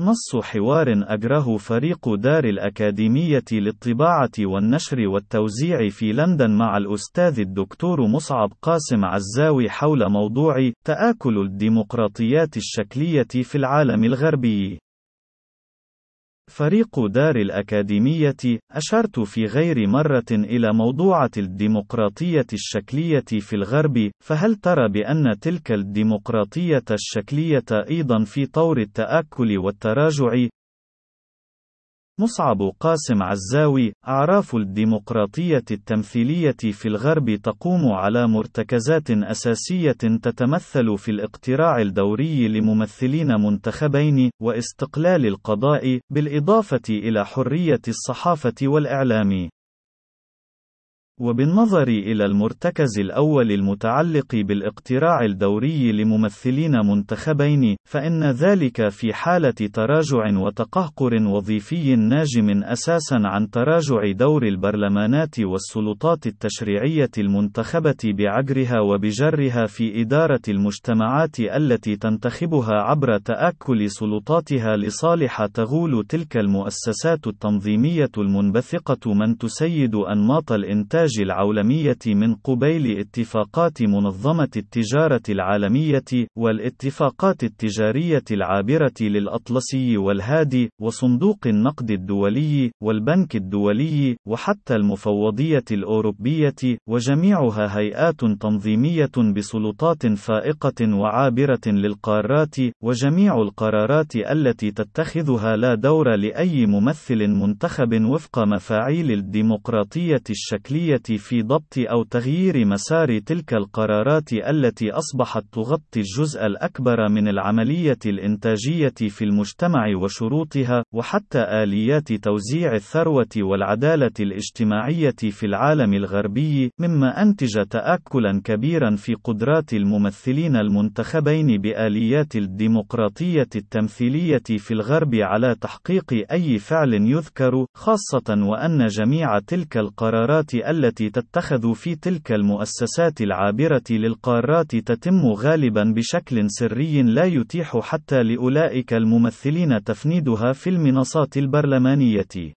نص حوار أجره فريق دار الأكاديمية للطباعة والنشر والتوزيع في لندن مع الأستاذ الدكتور مصعب قاسم عزاوي حول موضوع تآكل الديمقراطيات الشكلية في العالم الغربي. فريق دار الأكاديمية، أشرت في غير مرة إلى موضوعة الديمقراطية الشكلية في الغرب، فهل ترى بأن تلك الديمقراطية الشكلية أيضا في طور التآكل والتراجع؟ مصعب قاسم عزاوي أعراف الديمقراطية التمثيلية في الغرب تقوم على مرتكزات أساسية تتمثل في الاقتراع الدوري لممثلين منتخبين واستقلال القضاء بالإضافة إلى حرية الصحافة والإعلام. وبالنظر إلى المرتكز الأول المتعلق بالاقتراع الدوري لممثلين منتخبين، فإن ذلك في حالة تراجع وتقهقر وظيفي ناجم أساسًا عن تراجع دور البرلمانات والسلطات التشريعية المنتخبة بعجرها وبجرها في إدارة المجتمعات التي تنتخبها عبر تآكل سلطاتها لصالح تغول تلك المؤسسات التنظيمية المنبثقة من تسيد أنماط الإنتاج الإنتاج العولمية من قبيل اتفاقات منظمة التجارة العالمية، والاتفاقات التجارية العابرة للأطلسي والهادي، وصندوق النقد الدولي، والبنك الدولي، وحتى المفوضية الأوروبية، وجميعها هيئات تنظيمية بسلطات فائقة وعابرة للقارات، وجميع القرارات التي تتخذها لا دور لأي ممثل منتخب وفق مفاعيل الديمقراطية الشكلية في ضبط أو تغيير مسار تلك القرارات التي أصبحت تغطي الجزء الأكبر من العملية الإنتاجية في المجتمع وشروطها، وحتى آليات توزيع الثروة والعدالة الاجتماعية في العالم الغربي، مما أنتج تآكلا كبيرا في قدرات الممثلين المنتخبين بآليات الديمقراطية التمثيلية في الغرب على تحقيق أي فعل يذكر، خاصة وأن جميع تلك القرارات التي التي تتخذ في تلك المؤسسات العابرة للقارات تتم غالبا بشكل سري لا يتيح حتى لأولئك الممثلين تفنيدها في المنصات البرلمانية.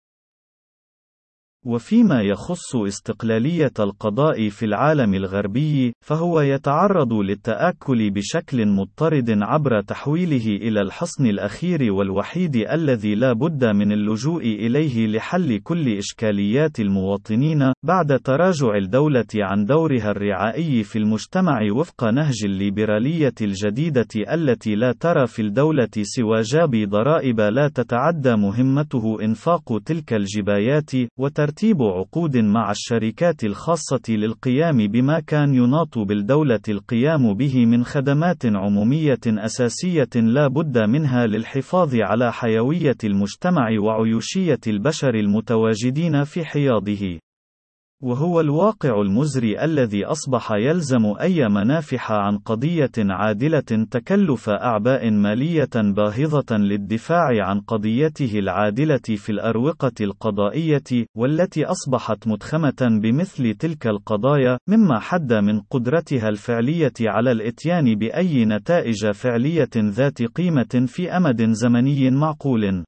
وفيما يخص استقلالية القضاء في العالم الغربي، فهو يتعرض للتآكل بشكل مضطرد عبر تحويله إلى الحصن الأخير والوحيد الذي لا بد من اللجوء إليه لحل كل إشكاليات المواطنين، بعد تراجع الدولة عن دورها الرعائي في المجتمع وفق نهج الليبرالية الجديدة التي لا ترى في الدولة سوى جاب ضرائب لا تتعدى مهمته إنفاق تلك الجبايات، وترتيب ترتيب عقود مع الشركات الخاصة للقيام بما كان يناط بالدولة القيام به من خدمات عمومية أساسية لا بد منها للحفاظ على حيوية المجتمع وعيوشية البشر المتواجدين في حياضه. وهو الواقع المزري الذي أصبح يلزم أي منافح عن قضية عادلة تكلف أعباء مالية باهظة للدفاع عن قضيته العادلة في الأروقة القضائية، والتي أصبحت متخمة بمثل تلك القضايا، مما حد من قدرتها الفعلية على الإتيان بأي نتائج فعلية ذات قيمة في أمد زمني معقول.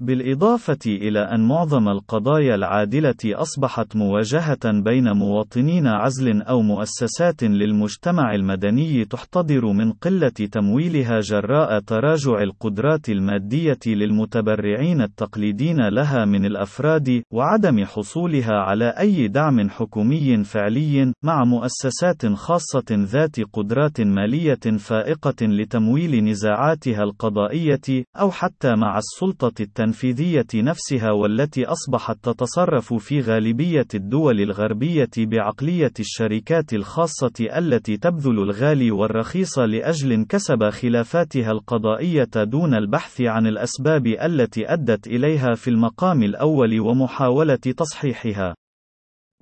بالإضافة إلى أن معظم القضايا العادلة أصبحت موجهة بين مواطنين عزل أو مؤسسات للمجتمع المدني تحتضر من قلة تمويلها جراء تراجع القدرات المادية للمتبرعين التقليدين لها من الأفراد، وعدم حصولها على أي دعم حكومي فعلي، مع مؤسسات خاصة ذات قدرات مالية فائقة لتمويل نزاعاتها القضائية، أو حتى مع السلطة التنفيذية التنفيذية نفسها والتي أصبحت تتصرف في غالبية الدول الغربية بعقلية الشركات الخاصة التي تبذل الغالي والرخيص لأجل انكسب خلافاتها القضائية دون البحث عن الأسباب التي أدت إليها في المقام الأول ومحاولة تصحيحها.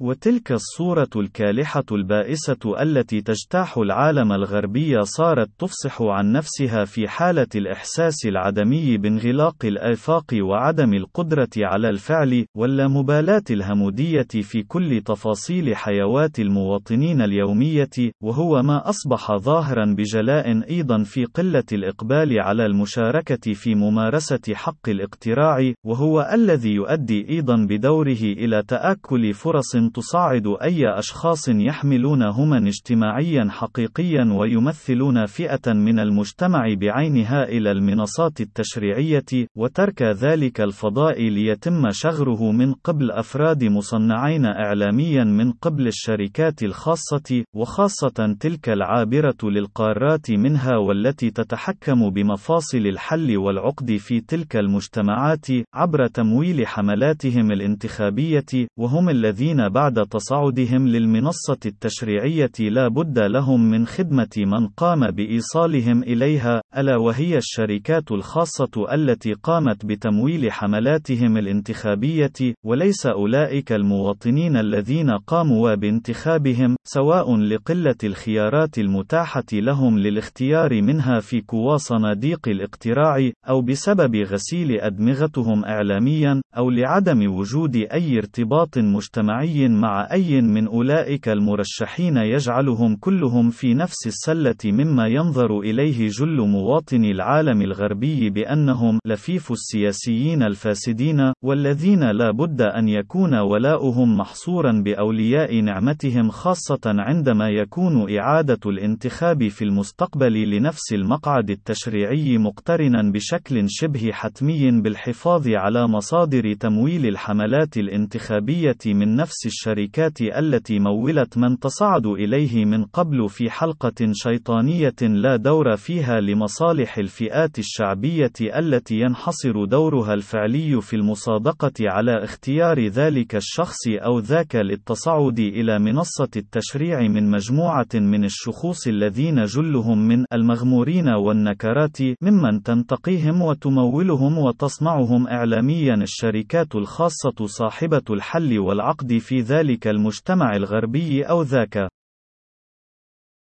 وتلك الصورة الكالحة البائسة التي تجتاح العالم الغربي صارت تفصح عن نفسها في حالة الإحساس العدمي بانغلاق الآفاق وعدم القدرة على الفعل، واللامبالاة الهمودية في كل تفاصيل حيوات المواطنين اليومية، وهو ما أصبح ظاهرا بجلاء أيضا في قلة الإقبال على المشاركة في ممارسة حق الاقتراع، وهو الذي يؤدي أيضا بدوره إلى تآكل فرص تصعد أي أشخاص يحملون هما اجتماعيا حقيقيا ويمثلون فئة من المجتمع بعينها إلى المنصات التشريعية، وترك ذلك الفضاء ليتم شغره من قبل أفراد مصنعين إعلاميا من قبل الشركات الخاصة، وخاصة تلك العابرة للقارات منها والتي تتحكم بمفاصل الحل والعقد في تلك المجتمعات، عبر تمويل حملاتهم الانتخابية، وهم الذين بعد تصاعدهم للمنصة التشريعية لا بد لهم من خدمة من قام بإيصالهم إليها، ألا وهي الشركات الخاصة التي قامت بتمويل حملاتهم الانتخابية، وليس أولئك المواطنين الذين قاموا بانتخابهم، سواء لقلة الخيارات المتاحة لهم للاختيار منها في كوا صناديق الاقتراع، أو بسبب غسيل أدمغتهم إعلاميا، أو لعدم وجود أي ارتباط مجتمعي مع أي من أولئك المرشحين يجعلهم كلهم في نفس السلة مما ينظر إليه جل مواطني العالم الغربي بأنهم لفيف السياسيين الفاسدين والذين لا بد أن يكون ولاؤهم محصورا بأولياء نعمتهم خاصة عندما يكون إعادة الانتخاب في المستقبل لنفس المقعد التشريعي مقترنا بشكل شبه حتمي بالحفاظ على مصادر تمويل الحملات الانتخابية من نفس الشركات التي مولت من تصعد إليه من قبل في حلقة شيطانية لا دور فيها لمصالح الفئات الشعبية التي ينحصر دورها الفعلي في المصادقة على اختيار ذلك الشخص أو ذاك للتصعد إلى منصة التشريع من مجموعة من الشخوص الذين جلهم من المغمورين والنكرات ممن تنتقيهم وتمولهم وتصنعهم إعلاميا الشركات الخاصة صاحبة الحل والعقد في ذلك المجتمع الغربي أو ذاك.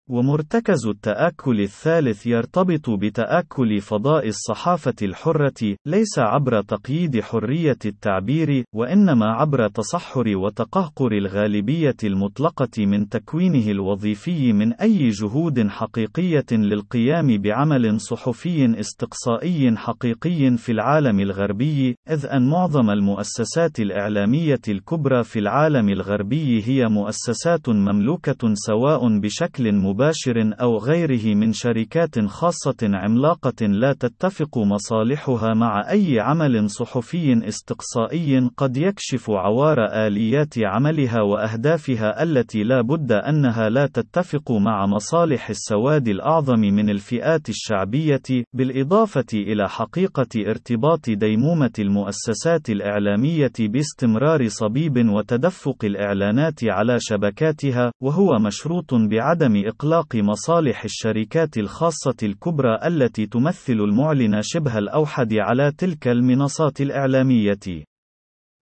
ومرتكز التآكل الثالث يرتبط بتآكل فضاء الصحافة الحرة، ليس عبر تقييد حرية التعبير، وإنما عبر تصحر وتقهقر الغالبية المطلقة من تكوينه الوظيفي من أي جهود حقيقية للقيام بعمل صحفي استقصائي حقيقي في العالم الغربي، إذ أن معظم المؤسسات الإعلامية الكبرى في العالم الغربي هي مؤسسات مملوكة سواء بشكل مباشر مباشر أو غيره من شركات خاصة عملاقة لا تتفق مصالحها مع أي عمل صحفي استقصائي قد يكشف عوار آليات عملها وأهدافها التي لا بد أنها لا تتفق مع مصالح السواد الأعظم من الفئات الشعبية، بالإضافة إلى حقيقة ارتباط ديمومة المؤسسات الإعلامية باستمرار صبيب وتدفق الإعلانات على شبكاتها، وهو مشروط بعدم إقلاع إطلاق مصالح الشركات الخاصة الكبرى التي تمثل المعلن شبه الأوحد على تلك المنصات الإعلامية.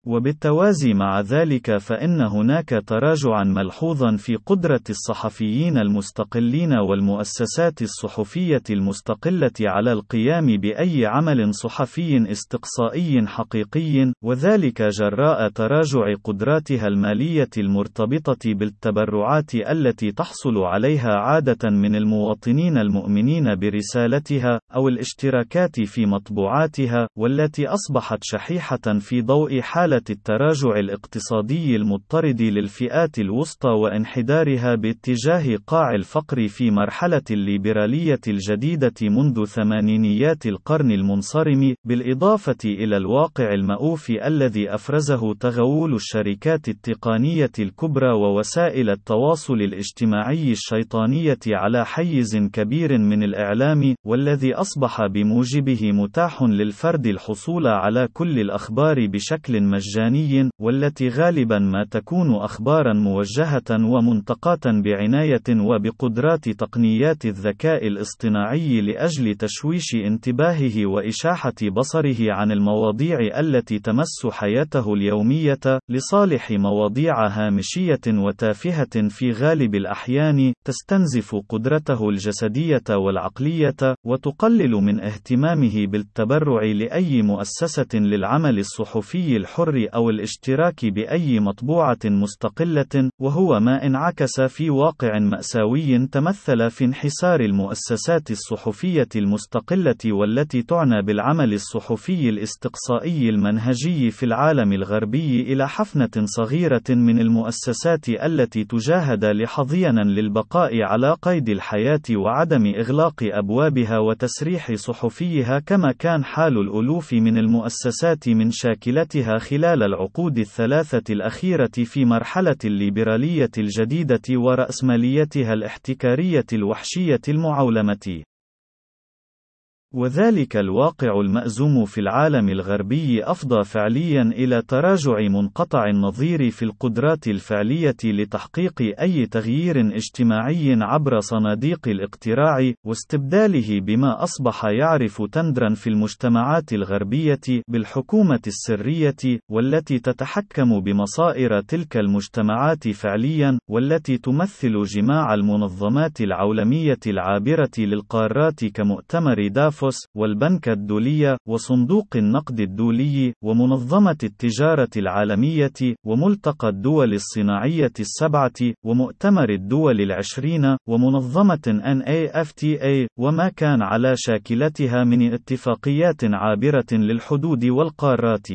وبالتوازي مع ذلك فإن هناك تراجعا ملحوظا في قدرة الصحفيين المستقلين والمؤسسات الصحفية المستقلة على القيام بأي عمل صحفي استقصائي حقيقي، وذلك جراء تراجع قدراتها المالية المرتبطة بالتبرعات التي تحصل عليها عادة من المواطنين المؤمنين برسالتها، أو الاشتراكات في مطبوعاتها، والتي أصبحت شحيحة في ضوء حالة حالة التراجع الاقتصادي المضطرد للفئات الوسطى وانحدارها باتجاه قاع الفقر في مرحلة الليبرالية الجديدة منذ ثمانينيات القرن المنصرم، بالإضافة إلى الواقع المأوف الذي أفرزه تغول الشركات التقنية الكبرى ووسائل التواصل الاجتماعي الشيطانية على حيز كبير من الإعلام، والذي أصبح بموجبه متاح للفرد الحصول على كل الأخبار بشكل مجاني مجاني، والتي غالبا ما تكون أخبارا موجهة ومنتقاة بعناية وبقدرات تقنيات الذكاء الاصطناعي لأجل تشويش انتباهه وإشاحة بصره عن المواضيع التي تمس حياته اليومية، لصالح مواضيع هامشية وتافهة في غالب الأحيان، تستنزف قدرته الجسدية والعقلية، وتقلل من اهتمامه بالتبرع لأي مؤسسة للعمل الصحفي الحر أو الاشتراك بأي مطبوعة مستقلة، وهو ما انعكس في واقع مأساوي تمثل في انحسار المؤسسات الصحفية المستقلة والتي تعنى بالعمل الصحفي الاستقصائي المنهجي في العالم الغربي إلى حفنة صغيرة من المؤسسات التي تجاهد لحظينا للبقاء على قيد الحياة وعدم إغلاق أبوابها وتسريح صحفيها كما كان حال الألوف من المؤسسات من شاكلتها خلال العقود الثلاثة الأخيرة في مرحلة الليبرالية الجديدة ورأسماليتها الاحتكارية الوحشية المعولمة. وذلك الواقع المأزوم في العالم الغربي أفضى فعليا إلى تراجع منقطع النظير في القدرات الفعلية لتحقيق أي تغيير اجتماعي عبر صناديق الاقتراع، واستبداله بما أصبح يعرف تندرا في المجتمعات الغربية بالحكومة السرية، والتي تتحكم بمصائر تلك المجتمعات فعليا، والتي تمثل جماع المنظمات العولمية العابرة للقارات كمؤتمر دافو دافوس، والبنك الدولي، وصندوق النقد الدولي، ومنظمة التجارة العالمية، وملتقى الدول الصناعية السبعة، ومؤتمر الدول العشرين، ومنظمة NAFTA، وما كان على شاكلتها من اتفاقيات عابرة للحدود والقارات.